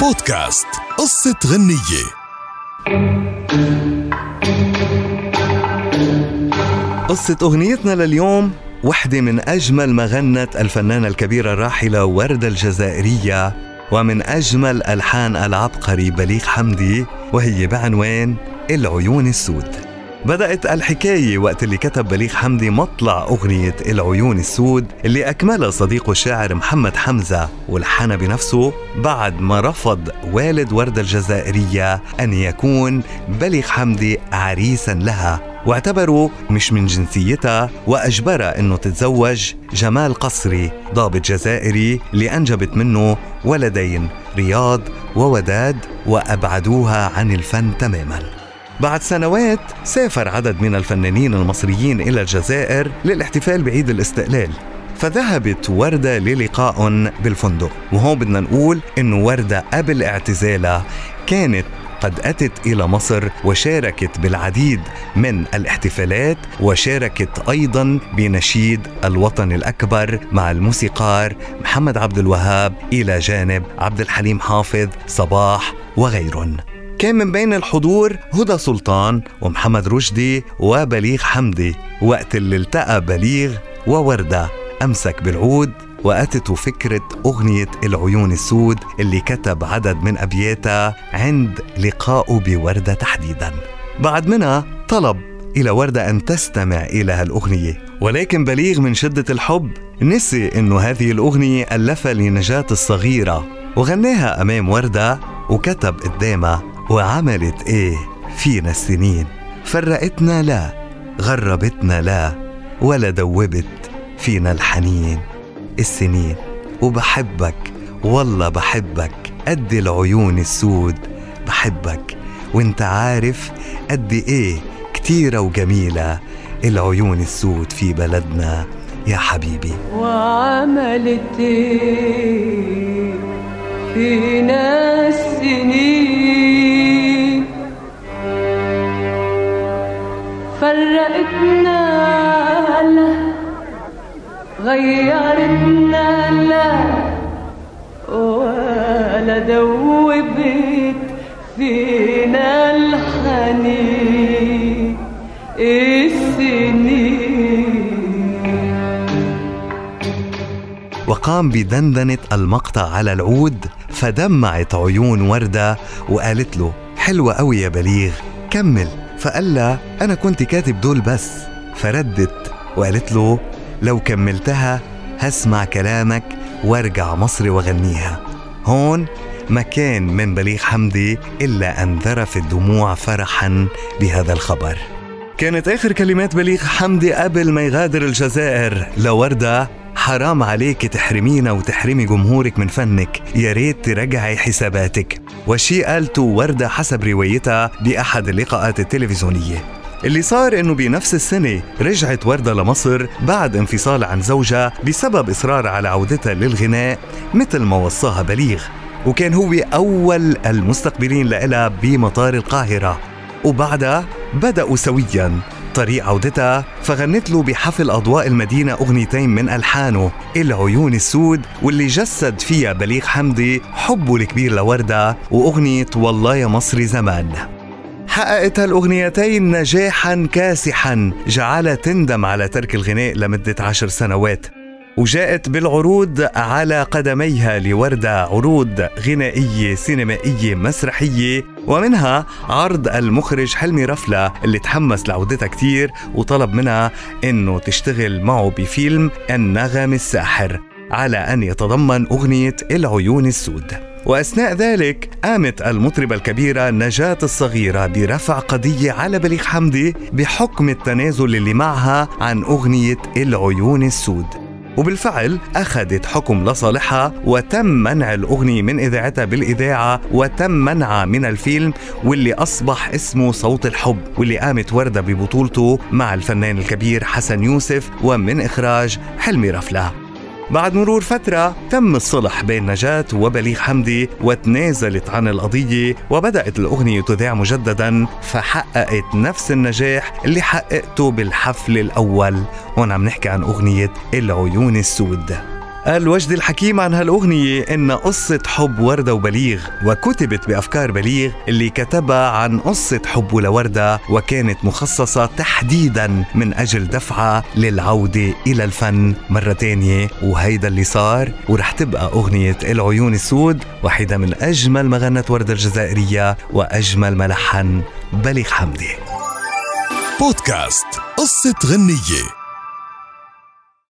بودكاست قصة غنية. قصة أغنيتنا لليوم وحدة من أجمل ما غنت الفنانة الكبيرة الراحلة وردة الجزائرية ومن أجمل ألحان العبقري بليغ حمدي وهي بعنوان العيون السود. بدأت الحكاية وقت اللي كتب بليغ حمدي مطلع أغنية العيون السود اللي أكملها صديقه الشاعر محمد حمزة ولحنها بنفسه بعد ما رفض والد وردة الجزائرية أن يكون بليغ حمدي عريسا لها. واعتبروا مش من جنسيتها وأجبرها أنه تتزوج جمال قصري ضابط جزائري اللي أنجبت منه ولدين رياض ووداد وأبعدوها عن الفن تماماً. بعد سنوات سافر عدد من الفنانين المصريين إلى الجزائر للاحتفال بعيد الاستقلال فذهبت وردة للقاء بالفندق. وهون بدنا نقول إنه وردة قبل اعتزالها كانت قد أتت إلى مصر وشاركت بالعديد من الاحتفالات وشاركت أيضا بنشيد الوطن الأكبر مع الموسيقار محمد عبد الوهاب إلى جانب عبد الحليم حافظ صباح وغيرهم. كان من بين الحضور هدى سلطان ومحمد رشدي وبليغ حمدي. وقت اللي التقى بليغ ووردة أمسك بالعود وأتته فكرة أغنية العيون السود اللي كتب عدد من أبياتها عند لقائه بوردة تحديدا. بعد منها طلب إلى وردة أن تستمع إلى هالأغنية. ولكن بليغ من شدة الحب نسي أنه هذه الأغنية ألفها لنجاة الصغيرة. وغناها أمام وردة وكتب قدامها وعملت إيه فينا السنين؟ فرقتنا لا غربتنا لا ولا دوبت فينا الحنين. السنين وبحبك والله بحبك قد العيون السود بحبك. وانت عارف قد إيه كتيرة وجميلة العيون السود في بلدنا يا حبيبي. وعملت إيه فينا السنين؟ غيرتنا لا ولا دوبت فينا الحنين السنين وقام بدندنة المقطع على العود فدمعت عيون وردة وقالت له حلوة قوي يا بليغ كمل. فقال لها أنا كنت كاتب دول بس. فردت وقالت له لو كملتها هسمع كلامك وارجع مصر وغنيها. هون ما كان من بليغ حمدي إلا أن ذرف الدموع فرحا بهذا الخبر. كانت آخر كلمات بليغ حمدي قبل ما يغادر الجزائر. لوردة حرام عليك تحرمينا وتحرمي جمهورك من فنك. يا ريت ترجعي حساباتك. وشي قالته وردة حسب روايتها بأحد اللقاءات التلفزيونية. اللي صار إنه بنفس السنة رجعت وردة لمصر بعد انفصال عن زوجها بسبب إصرار على عودتها للغناء مثل ما وصاها بليغ. وكان هو أول المستقبلين لها بمطار القاهرة. وبعدها بدأوا سويا. طريق عودتها فغنت له بحفل أضواء المدينة أغنيتين من ألحانه العيون السود واللي جسد فيها بليغ حمدي حبه الكبير لوردة وأغنية والله يا مصري زمان. حققت هالأغنيتين نجاحا كاسحا جعلها تندم على ترك الغناء لمدة عشر سنوات وجاءت بالعروض على قدميها لوردة عروض غنائية سينمائية مسرحية ومنها عرض المخرج حلمي رفلة اللي تحمس لعودتها كتير وطلب منها إنه تشتغل معه بفيلم النغم الساحر على أن يتضمن أغنية العيون السود. وأثناء ذلك قامت المطربة الكبيرة نجاة الصغيرة برفع قضية على بليغ حمدي بحكم التنازل اللي معها عن أغنية العيون السود. وبالفعل أخذت حكم لصالحها وتم منع الأغنية من إذاعتها بالإذاعة وتم منعها من الفيلم واللي أصبح اسمه صوت الحب واللي قامت وردة ببطولته مع الفنان الكبير حسن يوسف ومن إخراج حلمي رفلة. بعد مرور فترة تم الصلح بين نجاة وبليغ حمدي وتنازلت عن القضية وبدأت الأغنية تذاع مجددا فحققت نفس النجاح اللي حققته بالحفل الأول. عم نحكي عن أغنية العيون السود. قال وجد الحكيم عن هالأغنية إن قصة حب وردة وبليغ وكتبت بأفكار بليغ اللي كتبها عن قصة حبه لوردة وكانت مخصصة تحديدا من أجل دفعة للعودة إلى الفن. مرة تانية وهيدا اللي صار ورح تبقى أغنية العيون السود واحدة من أجمل ما غنت وردة الجزائرية وأجمل ما لحن بليغ حمدي. بودكاست قصة غنية.